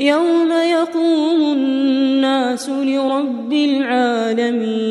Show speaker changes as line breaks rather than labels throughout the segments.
يوم يقوم الناس لرب العالمين.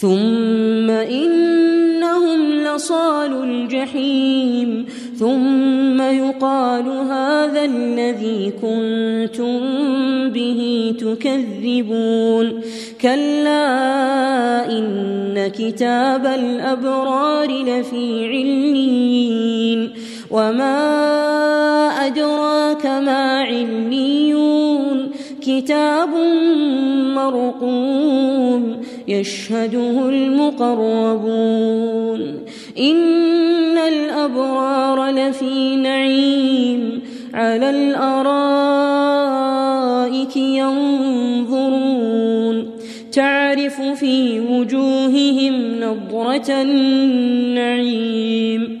ثم إنهم لصال الجحيم ثم يقال هذا الذي كنتم به تكذبون كلا إن كتاب الأبرار لفي علين وما أدراك ما عليون كتاب مرقوم يشهده المقربون. إن الأبرار لفي نعيم على الأرائك ينظرون. تعرف في وجوههم نضرة النعيم.